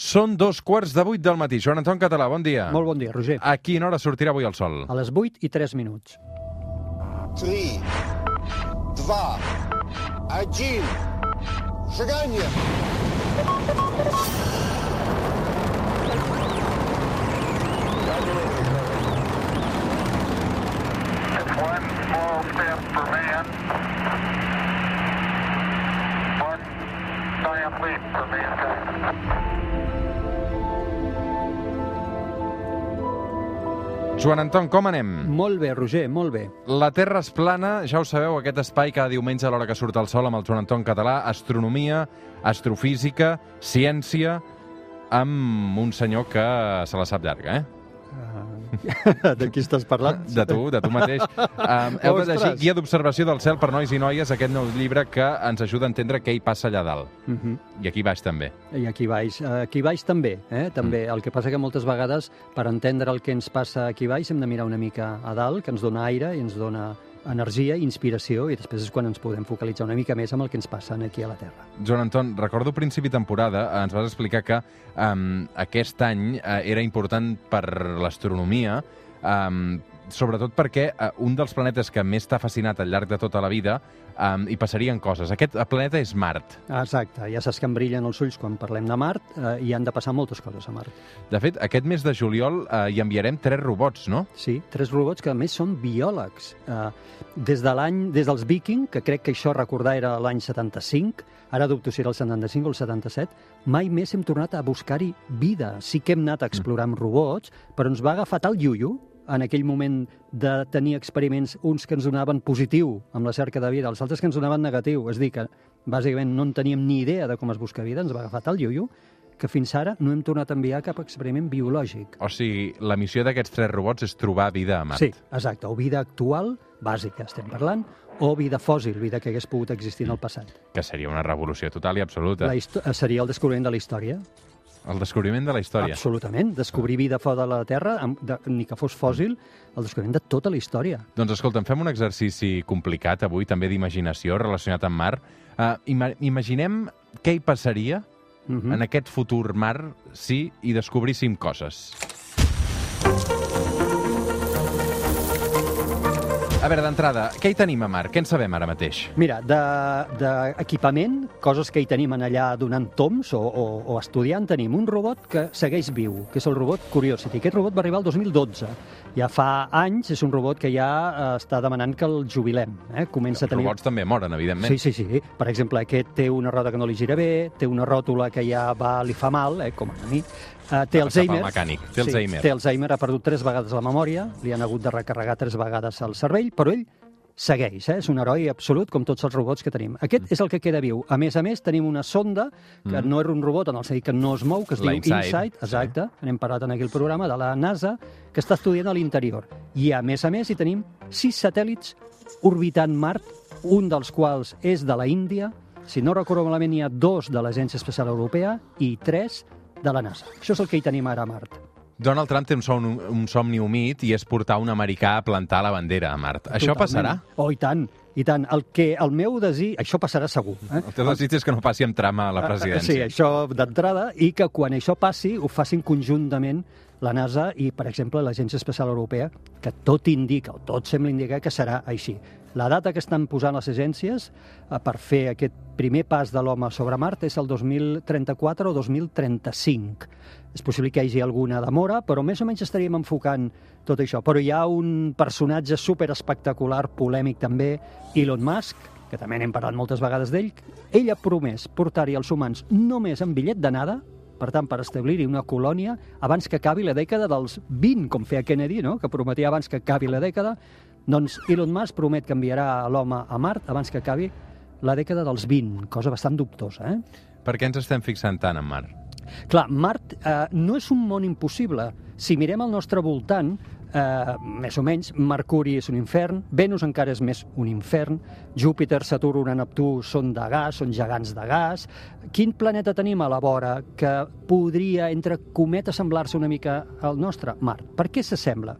Són dos quarts de vuit del matí. Joan Anton Català, bon dia. Molt bon dia, Roger. A quina hora sortirà avui el sol? A les vuit i tres minuts. 3, 2, 1, seganya! One small step for man, giant leap for mankind. Joan Anton, com anem? Molt bé, Roger, molt bé. La Terra és plana, ja ho sabeu, aquest espai cada diumenge a l'hora que surt el sol amb el Joan Anton Català, astronomia, astrofísica, ciència, amb un senyor que se la sap llarga, eh? De qui estàs parlant? De tu, de tu mateix. Um, heu de llegir. Guia d'observació del cel per nois i noies, aquest nou llibre que ens ajuda a entendre què hi passa allà dalt. Uh -huh. I aquí baix també. I aquí baix. Aquí baix també, eh? també. El que passa que moltes vegades, per entendre el que ens passa aquí baix, hem de mirar una mica a dalt, que ens dona aire i ens dona energia, inspiració, i després és quan ens podem focalitzar una mica més amb el que ens passa aquí a la Terra. Joan Anton, recordo principi temporada, eh, ens vas explicar que um, aquest any uh, era important per l'astronomia, um, sobretot perquè uh, un dels planetes que més t'ha fascinat al llarg de tota la vida um, hi passarien coses. Aquest eh, planeta és Mart. Exacte, ja saps que em brillen els ulls quan parlem de Mart eh, i han de passar moltes coses a Mart. De fet, aquest mes de juliol uh, hi enviarem tres robots, no? Sí, tres robots que a més són biòlegs. Eh, des de l'any, des dels Viking, que crec que això recordar era l'any 75, ara dubto si era el 75 o el 77, mai més hem tornat a buscar-hi vida. Sí que hem anat a explorar amb robots, però ens va agafar tal iuio en aquell moment de tenir experiments, uns que ens donaven positiu amb la cerca de vida, els altres que ens donaven negatiu. És dir, que bàsicament no en teníem ni idea de com es busca vida, ens va agafar tal iuio que fins ara no hem tornat a enviar cap experiment biològic. O sigui, la missió d'aquests tres robots és trobar vida a Mart. Sí, exacte. O vida actual, bàsica, estem parlant, o vida fòssil, vida que hagués pogut existir en el passat. Que seria una revolució total i absoluta. La seria el descobriment de la història. El descobriment de la història. Absolutament. Descobrir vida fora de la Terra, amb- de, ni que fos fòssil, el descobriment de tota la història. Doncs escolta'm, fem un exercici complicat avui, també d'imaginació, relacionat amb Mart. Uh, ima imaginem què hi passaria Uh -huh. en aquest futur mar si hi descobríssim coses. A veure, d'entrada, què hi tenim a Mart? Què en sabem ara mateix? Mira, d'equipament, de, coses que hi tenim en allà donant toms o, o, o estudiant, tenim un robot que segueix viu, que és el robot Curiosity. Aquest robot va arribar el 2012. Ja fa anys, és un robot que ja eh, està demanant que el jubilem. Eh? Comença a Els tenir... robots també moren, evidentment. Sí, sí, sí. Per exemple, aquest té una roda que no li gira bé, té una ròtula que ja va, li fa mal, eh, com a mi. Uh, té Alzheimer. mecànic, té Alzheimer. Sí, té Alzheimer, ha perdut tres vegades la memòria, li han hagut de recarregar tres vegades el cervell, però ell segueix, eh? és un heroi absolut, com tots els robots que tenim. Aquest Mm. és el que queda viu. A més a més, tenim una sonda, que no era un robot, en el sentit que no es mou, que es La diu InSight, InSight, exacte, n'hem parlat en aquí el programa, de la NASA, que està estudiant a l'interior. I, a més a més, hi tenim sis satèl·lits orbitant Mart, un dels quals és de la Índia, si no recordo malament, hi ha dos de l'Agència Espacial Europea i tres de la NASA. Això és el que hi tenim ara a Mart. Donald Trump té un, son, un somni humit i és portar un americà a plantar la bandera a Mart. Això Totalment. passarà? Oh, i tant, i tant. El, que, el meu desig... Això passarà segur. Eh? El teu desig és que no passi amb trama a la Sí, presidència. això d'entrada, i que quan això passi ho facin conjuntament la NASA i, per exemple, l'Agència Espacial Europea, que tot indica, o tot sembla indicar que serà així. La data que estan posant les agències eh, per fer aquest primer pas de l'home sobre Mart és el 2034 o 2035. És possible que hi hagi alguna demora, però més o menys estaríem enfocant tot això. Però hi ha un personatge super espectacular, polèmic també, Elon Musk, que també n'hem parlat moltes vegades d'ell, ell ha promès portar-hi els humans només amb bitllet d'anada, per tant, per establir-hi una colònia abans que acabi la dècada dels 20, com feia Kennedy, no? que prometia abans que acabi la dècada, doncs Elon Musk promet que enviarà l'home a Mart abans que acabi la dècada dels 20, cosa bastant dubtosa. Eh? Per què ens estem fixant tant en Mart? Clar, Mart eh, no és un món impossible. Si mirem al nostre voltant, eh, més o menys, Mercuri és un infern, Venus encara és més un infern, Júpiter, Saturn Neptú són de gas, són gegants de gas. Quin planeta tenim a la vora que podria, entre cometes, semblar-se una mica al nostre? Mart. Per què s'assembla?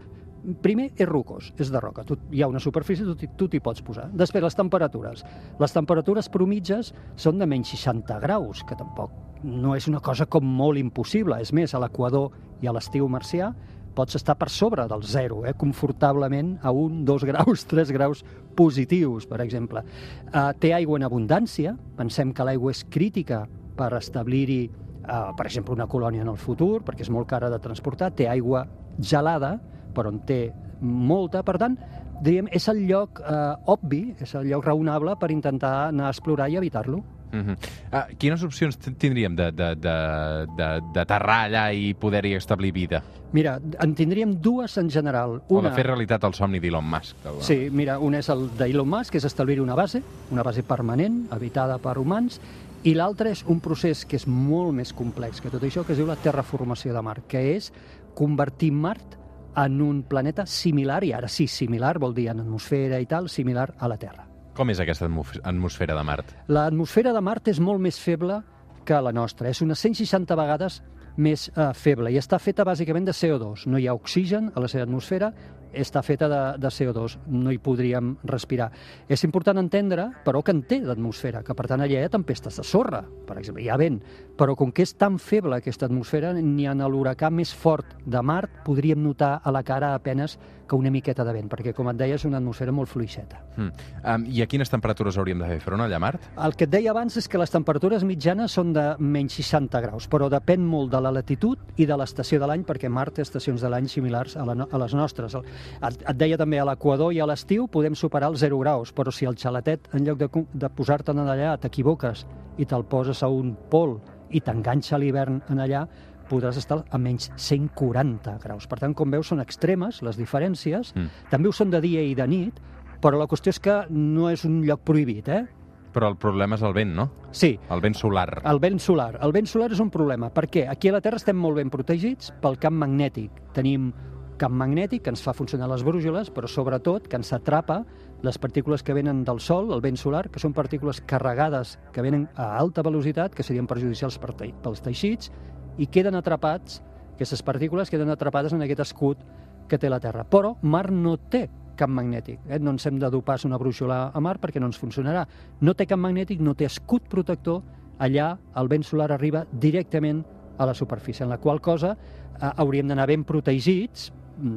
Primer, és rocós, és de roca. Tu, hi ha una superfície, tu t'hi pots posar. Després, les temperatures. Les temperatures promitges són de menys 60 graus, que tampoc no és una cosa com molt impossible. És més, a l'equador i a l'estiu marcià pots estar per sobre del zero, eh, confortablement a un, dos graus, tres graus positius, per exemple. Uh, té aigua en abundància, pensem que l'aigua és crítica per establir-hi, uh, per exemple, una colònia en el futur, perquè és molt cara de transportar, té aigua gelada, però en té molta, per tant, diríem, és el lloc eh, obvi, és el lloc raonable per intentar anar a explorar i evitar-lo. Uh -huh. uh, quines opcions tindríem de- de- de- de- d'aterrar allà i poder-hi establir vida? Mira, en tindríem dues en general. O de fer realitat el somni d'Elon Musk? El... Sí, mira, un és el d'Elon Musk, que és establir una base, una base permanent, habitada per humans, i l'altre és un procés que és molt més complex que tot això, que es diu la terraformació de Mart, que és convertir Mart en un planeta similar, i ara sí, similar, vol dir en atmosfera i tal, similar a la Terra. Com és aquesta atmos- atmosfera de Mart? L'atmosfera de Mart és molt més feble que la nostra. És unes 160 vegades més eh, feble i està feta bàsicament de CO2. No hi ha oxigen a la seva atmosfera, està feta de, de CO2. No hi podríem respirar. És important entendre, però, que en té l'atmosfera, que per tant allà hi ha tempestes de sorra, per exemple, hi ha vent, però com que és tan feble aquesta atmosfera, ni en l'huracà més fort de Mart podríem notar a la cara apenes que una miqueta de vent, perquè, com et deia, és una atmosfera molt fluixeta. Mm. Um, I a quines temperatures hauríem de fer front allà Mart? El que et deia abans és que les temperatures mitjanes són de menys 60 graus, però depèn molt de la latitud i de l'estació de l'any, perquè Mart té estacions de l'any similars a, la, a les nostres. El- Et, et deia també, a l'equador i a l'estiu podem superar els 0 graus, però si el xaletet, en lloc de, de posar-te'n en allà, t'equivoques i te'l poses a un pol i t'enganxa l'hivern en allà, podràs estar a menys 140 graus. Per tant, com veus, són extremes les diferències, Mm. també ho són de dia i de nit, però la qüestió és que no és un lloc prohibit, eh? Però el problema és el vent, no? Sí, El vent solar. el vent solar. El vent solar és un problema. Per què? Aquí a la Terra estem molt ben protegits pel camp magnètic. Tenim camp magnètic que ens fa funcionar les brújoles, però sobretot que ens atrapa les partícules que venen del Sol, el vent solar, que són partícules carregades que venen a alta velocitat, que serien perjudicials per tei- pels teixits, i queden atrapats, aquestes partícules queden atrapades en aquest escut que té la Terra. Però Mart no té camp magnètic. Eh? No ens hem de dur pas una brúixola a Mart perquè no ens funcionarà. No té camp magnètic, no té escut protector, allà el vent solar arriba directament a la superfície, en la qual cosa eh, hauríem d'anar ben protegits,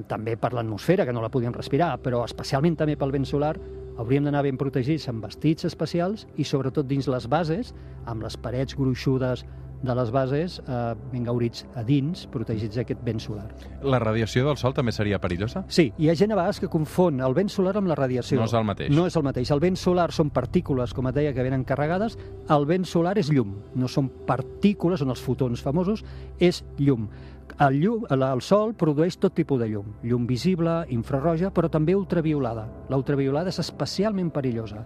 també per l'atmosfera, que no la podíem respirar, però especialment també pel vent solar, hauríem d'anar ben protegits amb vestits especials i sobretot dins les bases, amb les parets gruixudes de les bases eh, ben gaurits a dins, protegits d'aquest vent solar. La radiació del sol també seria perillosa? Sí, hi ha gent a vegades que confon el vent solar amb la radiació. No és el mateix. No és el mateix. El vent solar són partícules, com et deia, que venen carregades. El vent solar és llum. No són partícules, són els fotons famosos, és llum. El, llum, el sol produeix tot tipus de llum. Llum visible, infraroja, però també ultraviolada. La ultraviolada és especialment perillosa.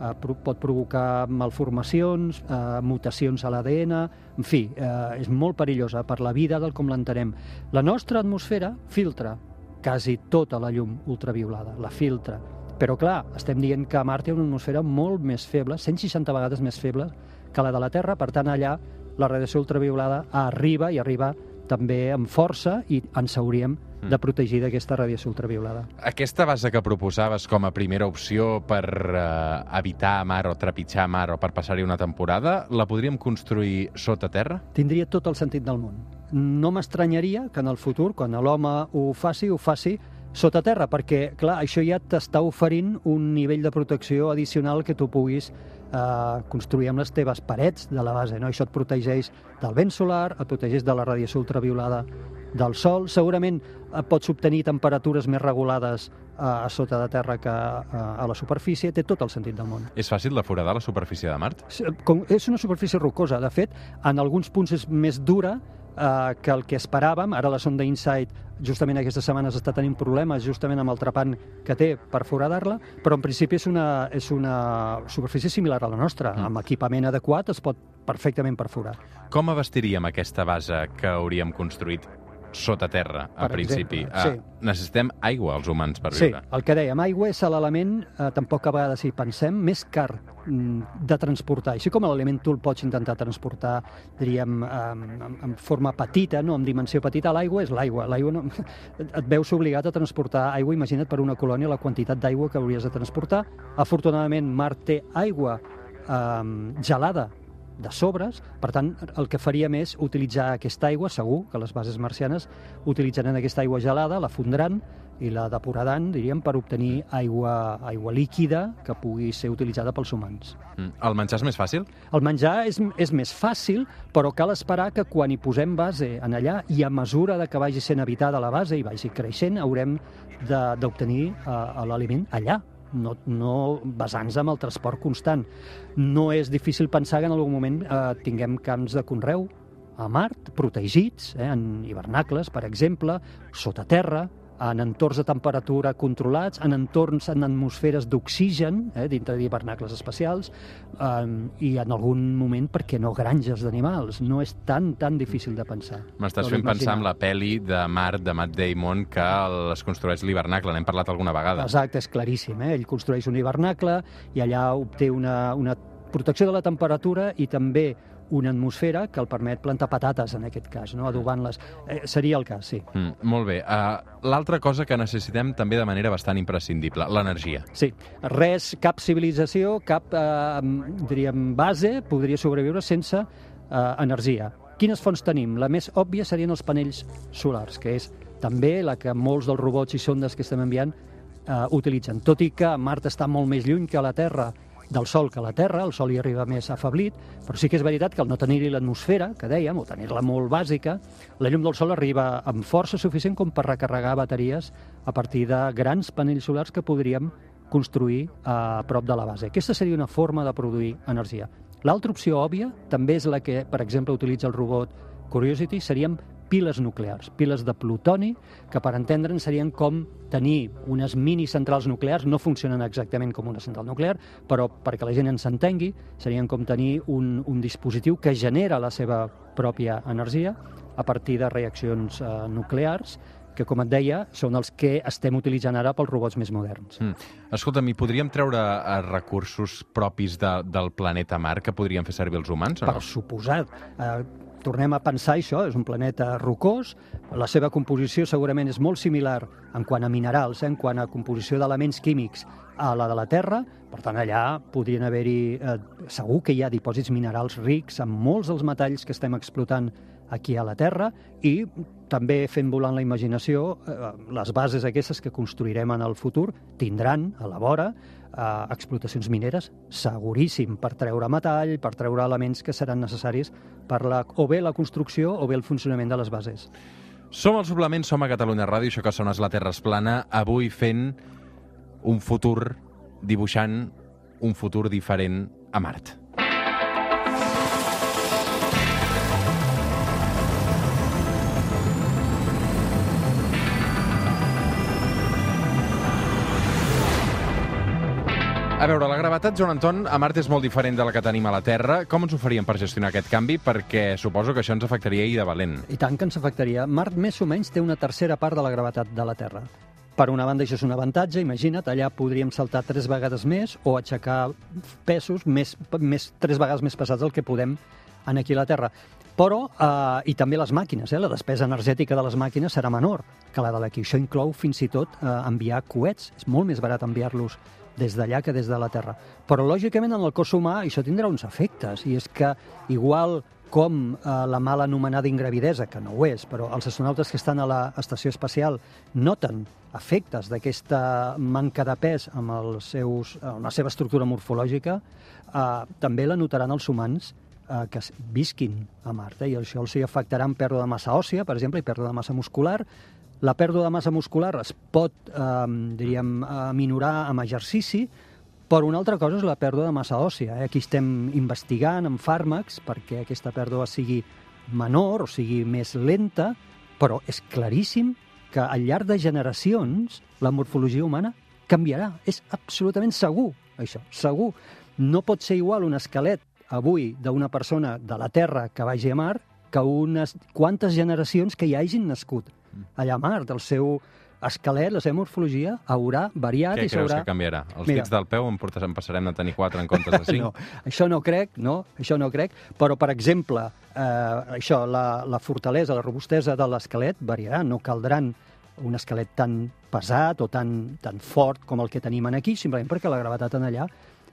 Eh, pot provocar malformacions, eh, mutacions a l'ADN, en fi, eh, és molt perillosa per la vida del com l'entenem. La nostra atmosfera filtra quasi tota la llum ultraviolada, la filtra. Però, clar, estem dient que Mart té una atmosfera molt més feble, 160 vegades més feble que la de la Terra, per tant, allà la radiació ultraviolada arriba i arriba també amb força i ens hauríem de protegir d'aquesta radiació ultraviolada. Aquesta base que proposaves com a primera opció per eh, evitar mar o trepitjar mar o per passar-hi una temporada, la podríem construir sota terra? Tindria tot el sentit del món. No m'estranyaria que en el futur, quan l'home ho faci, ho faci sota terra, perquè, clar, això ja t'està oferint un nivell de protecció addicional que tu puguis eh, construir amb les teves parets de la base. No? Això et protegeix del vent solar, et protegeix de la radiació ultraviolada del sol. Segurament eh, pots obtenir temperatures més regulades eh, a sota de terra que eh, a la superfície. Té tot el sentit del món. És fàcil de foradar la superfície de Mart? Com, és una superfície rocosa. De fet, en alguns punts és més dura eh, que el que esperàvem. Ara la sonda InSight justament aquestes setmanes està tenint problemes justament amb el trepant que té per foradar-la, però en principi és una, és una superfície similar a la nostra. Mm. Amb equipament adequat es pot perfectament perforar. Com abastiríem aquesta base que hauríem construït sota terra, a Per principi? exemple, Ah, sí. necessitem aigua, els humans, per Sí, viure. el que dèiem, aigua és l'element, eh, tampoc a vegades hi pensem, més car mm, de transportar. Així com l'element tu el pots intentar transportar, diríem, en, en, en forma petita, no? en dimensió petita, l'aigua és l'aigua. L'aigua no... Et veus obligat a transportar aigua, imagina't per una colònia la quantitat d'aigua que hauries de transportar. Afortunadament, Mart té aigua eh, gelada de sobres, per tant, el que faríem és utilitzar aquesta aigua, segur que les bases marcianes utilitzaran aquesta aigua gelada, la fondran i la depuraran, diríem, per obtenir aigua, aigua líquida que pugui ser utilitzada pels humans. Mm. El menjar és més fàcil? El menjar és, és més fàcil, però cal esperar que quan hi posem base en allà i a mesura de que vagi sent habitada la base i vagi creixent, haurem de- d'obtenir uh, l'aliment allà, no, no basant-nos en el transport constant. No és difícil pensar que en algun moment eh, tinguem camps de conreu a Mart, protegits, eh, en hivernacles, per exemple, sota terra, en entorns de temperatura controlats, en entorns en atmosferes d'oxigen, eh, dintre d'hivernacles especials, eh, i en algun moment, perquè no, granges d'animals. No és tan, tan difícil de pensar. M'estàs fent pensar en la pel·li de Mart, de Matt Damon, que es construeix l'hivernacle. N'hem parlat alguna vegada. Exacte, és claríssim. Eh? Ell construeix un hivernacle i allà obté una, una protecció de la temperatura i també una atmosfera que el permet plantar patates, en aquest cas, no? adobant-les. Eh, seria el cas, sí. Mm, molt bé. Uh, L'altra cosa que necessitem també de manera bastant imprescindible, l'energia. Sí, res, cap civilització, cap, eh, diríem, base podria sobreviure sense eh, energia. Quines fonts tenim? La més òbvia serien els panells solars, que és també la que molts dels robots i sondes que estem enviant eh, utilitzen. Tot i que Mart està molt més lluny que la Terra del Sol que la Terra, el Sol hi arriba més afablit, però sí que és veritat que al no tenir-hi l'atmosfera, que dèiem, o tenir-la molt bàsica, la llum del Sol arriba amb força suficient com per recarregar bateries a partir de grans panells solars que podríem construir a prop de la base. Aquesta seria una forma de produir energia. L'altra opció òbvia també és la que, per exemple, utilitza el robot Curiosity, serien piles nuclears, piles de plutoni, que per entendre'n serien com tenir unes mini centrals nuclears, no funcionen exactament com una central nuclear, però perquè la gent ens entengui, serien com tenir un, un dispositiu que genera la seva pròpia energia a partir de reaccions eh, nuclears, que, com et deia, són els que estem utilitzant ara pels robots més moderns. Mm. Escolta, mi podríem treure uh, recursos propis de, del planeta Mart que podrien fer servir els humans o no? Per suposat. Eh, tornem a pensar això, és un planeta rocós, la seva composició segurament és molt similar en quant a minerals, eh, en quant a composició d'elements químics a la de la Terra, per tant allà podrien haver-hi, eh, segur que hi ha dipòsits minerals rics en molts dels metalls que estem explotant aquí a la Terra. I també fent volant la imaginació, eh, les bases aquestes que construirem en el futur tindran a la vora eh, explotacions mineres seguríssim per treure metall, per treure elements que seran necessaris per la, o bé la construcció o bé el funcionament de les bases. Som al suplement, som a Catalunya Ràdio, això que sona és la Terra es plana, avui fent un futur, dibuixant un futur diferent a Mart. A veure, la gravetat, Joan Anton, a Mart és molt diferent de la que tenim a la Terra. Com ens ho faríem per gestionar aquest canvi? Perquè suposo que això ens afectaria i de valent. I tant que ens afectaria. Mart més o menys té una tercera part de la gravetat de la Terra. Per una banda, això és un avantatge, imagina't, allà podríem saltar tres vegades més o aixecar pesos més, més tres vegades més pesats del que podem en aquí a la Terra. Però, eh, i també les màquines, eh, la despesa energètica de les màquines serà menor que la de d'aquí. Això inclou fins i tot eh, enviar coets. És molt més barat enviar-los des d'allà que des de la Terra. Però, lògicament, en el cos humà això tindrà uns efectes, i és que igual com eh, la mal anomenada ingravidesa, que no ho és, però els astronautes que estan a l'estació espacial noten efectes d'aquesta manca de pes amb, els seus, amb la seva estructura morfològica, eh, també la notaran els humans eh, que visquin a Mart, eh, i això els afectarà en pèrdua de massa òssia, per exemple, i pèrdua de massa muscular. La pèrdua de massa muscular es pot, eh, diríem, minorar amb exercici, però una altra cosa és la pèrdua de massa òssia. Eh? Aquí estem investigant amb fàrmacs perquè aquesta pèrdua sigui menor o sigui més lenta, però és claríssim que al llarg de generacions la morfologia humana canviarà. És absolutament segur, això, segur. No pot ser igual un esquelet avui d'una persona de la Terra que vagi a Mart que unes quantes generacions que hi hagin nascut allà a Mart. El seu esquelet, la seva morfologia, haurà variat Què i creus s'haurà... que canviarà? Els Mira. dits del peu en, portes, en passarem a tenir 4 en comptes de 5? No, això no crec, no, això no crec, però, per exemple, eh, això, la, la fortalesa, la robustesa de l'esquelet variarà, no caldran un esquelet tan pesat o tan, tan fort com el que tenim en aquí, simplement perquè la gravetat en allà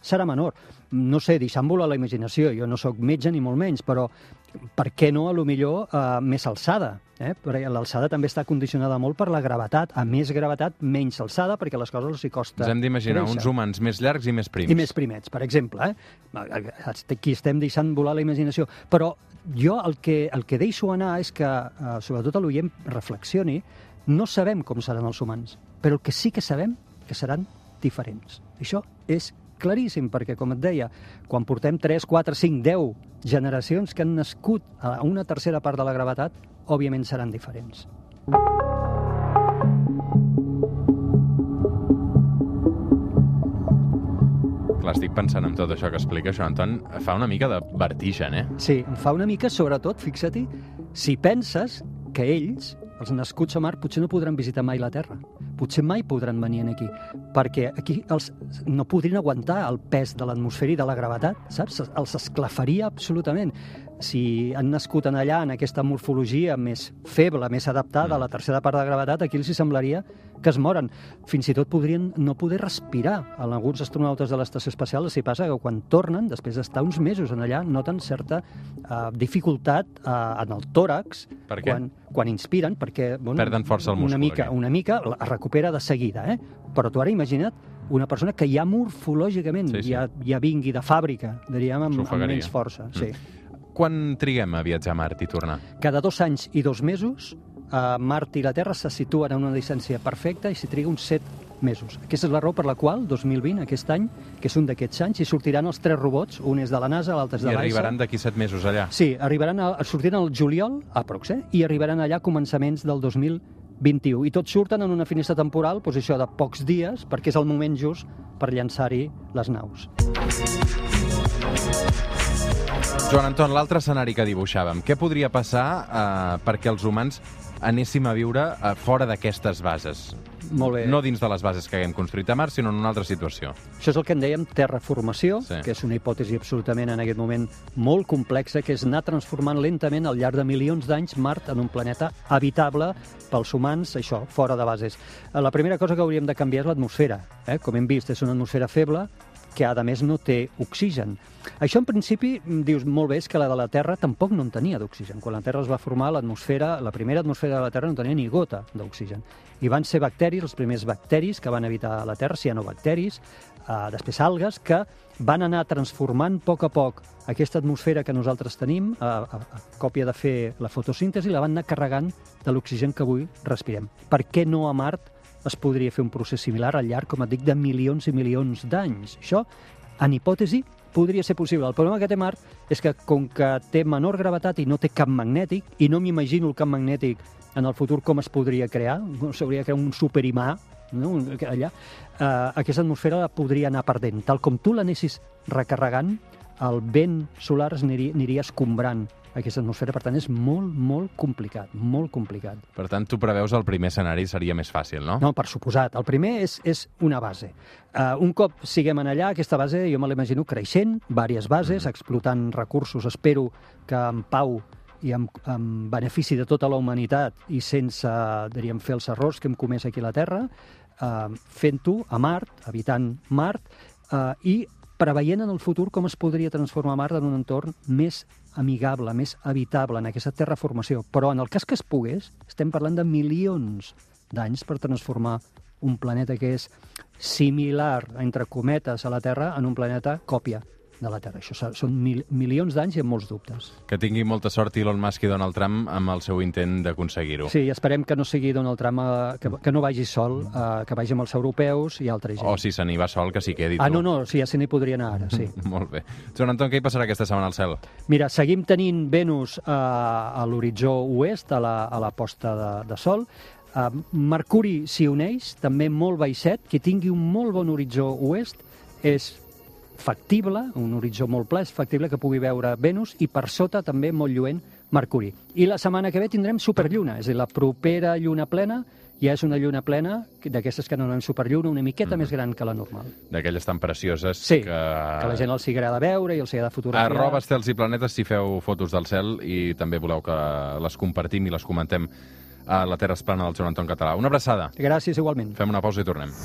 serà menor. No sé, deixant volar la imaginació, jo no sóc metge ni molt menys, però per què no, a lo millor, eh, més alçada? Eh? L'alçada també està condicionada molt per la gravetat. A més gravetat, menys alçada, perquè les coses els hi costa Ens hem d'imaginar uns humans més llargs i més prims. I més primets, per exemple. Eh? Aquí estem deixant volar la imaginació. Però jo el que, el que deixo anar és que, eh, sobretot a l'oient, reflexioni. No sabem com seran els humans, però el que sí que sabem que seran diferents. Això és claríssim, perquè, com et deia, quan portem 3, 4, 5, 10 generacions que han nascut a una tercera part de la gravetat, òbviament seran diferents. Clar, estic pensant en tot això que explica això, Anton. Fa una mica de vertigen, eh? Sí, em fa una mica, sobretot, fixa-t'hi, si penses que ells, els nascuts a Mart, potser no podran visitar mai la Terra. Potser mai podran venir aquí, perquè aquí els, no podrien aguantar el pes de l'atmosfera i de la gravetat, saps? Els esclafaria absolutament. Si han nascut en allà, en aquesta morfologia més feble, més adaptada a la tercera part de gravetat, aquí els hi semblaria que es moren. Fins i tot podrien no poder respirar. En alguns astronautes de l'estació espacial els hi passa que quan tornen, després d'estar uns mesos en allà, noten certa uh, dificultat uh, en el tòrax Per què? quan, quan inspiren, perquè bueno, Perden força el múscul, una mica, una mica es recupera de seguida, eh? Però tu ara imagina't una persona que ja morfològicament Sí, sí. Ja, ja vingui de fàbrica, diríem, amb, amb menys força. Sí. Quan triguem a viatjar a Mart i tornar? Cada dos anys i dos mesos, eh, Mart i la Terra se situen en una distància perfecta i s'hi triga uns set mesos. Aquesta és la raó per la qual 2020, aquest any, que és un d'aquests anys, hi sortiran els tres robots, un és de la NASA, l'altre és I de l'ESA. arribaran d'aquí set mesos allà. Sí, arribaran a, sortiran al juliol, aprox, eh? i arribaran allà a començaments del 2021. I tots surten en una finestra temporal, doncs això, de pocs dies, perquè és el moment just per llançar-hi les naus. Joan Anton, l'altre escenari que dibuixàvem, què podria passar eh, perquè els humans anéssim a viure eh, fora d'aquestes bases? Molt bé. No dins de les bases que haguem construït a Mart, sinó en una altra situació. Això és el que en dèiem terraformació, Sí. sí. que és una hipòtesi absolutament en aquest moment molt complexa, que és anar transformant lentament al llarg de milions d'anys Mart en un planeta habitable pels humans, això, fora de bases. Eh, La primera cosa que hauríem de canviar és l'atmosfera. Eh? Com hem vist, és una atmosfera feble que, a més, no té oxigen. Això, en principi, mm, dius molt bé, és que la de la Terra tampoc no en tenia d'oxigen. Quan la Terra es va formar, l'atmosfera, la primera atmosfera de la Terra no tenia ni gota d'oxigen. I van ser bacteris, els primers bacteris que van habitar la Terra, cianobacteris, eh, després algues, que van anar transformant a poc a poc aquesta atmosfera que nosaltres tenim, a, a, a còpia de fer la fotosíntesi, la van anar carregant de l'oxigen que avui respirem. Per què no a Mart es podria fer un procés similar al llarg, com et dic, de milions i milions d'anys? Això, en hipòtesi, podria ser possible. El problema que té Mart és que, com que té menor gravetat i no té camp magnètic, i no m'imagino el camp magnètic en el futur com es podria crear, s'hauria de crear un superimà, no? Allà, eh, aquesta atmosfera la podria anar perdent. Tal com tu l'anessis recarregant, el vent solar es aniria, aniria escombrant aquesta atmosfera, per tant és molt, molt complicat, molt complicat. Per tant, tu preveus el primer escenari seria més fàcil, no? No, per suposat. El primer és, és una base. Uh, un cop siguem en allà, aquesta base jo me l'imagino creixent, diverses bases, explotant recursos, espero que en pau i amb, amb benefici de tota la humanitat i sense, diríem, fer els errors que hem comès aquí a la Terra, uh, fent-ho a Mart, habitant Mart, uh, i preveient en el futur com es podria transformar Mart en un entorn més amigable, més habitable en aquesta terraformació. Però en el cas que es pogués, estem parlant de milions d'anys per transformar un planeta que és similar, entre cometes, a la Terra en un planeta còpia de la Terra. Això són mil, milions d'anys i amb molts dubtes. Que tingui molta sort Elon Musk i Donald Trump amb el seu intent d'aconseguir-ho. Sí, esperem que no sigui Donald Trump, eh, que, que no vagi sol, eh, que vagi amb els europeus i altra gent. O si se n'hi va sol, que s'hi quedi. Ah, tu. no, no, sí, ja se n'hi podria anar ara, sí. Molt bé. Joan Anton, què hi passarà aquesta setmana al cel? Mira, seguim tenint Venus eh, a l'horitzó oest, a la, a la posta de, de Sol. Eh, Mercuri s'hi uneix, també molt baixet. Qui tingui un molt bon horitzó oest és factible, un horitzó molt pla, és factible que pugui veure Venus i per sota també molt lluent Mercuri. I la setmana que ve tindrem superlluna, és a dir, la propera lluna plena ja és una lluna plena d'aquestes que anomenem superlluna, una miqueta més gran que la normal. D'aquelles tan precioses Sí, que... que la gent els agrada veure i els agrada fotografiar. Arroba estels i planetes si feu fotos del cel i també voleu que les compartim i les comentem a la Terra Esplana del Joan Anton Català. Una abraçada. Gràcies igualment. Fem una pausa i tornem.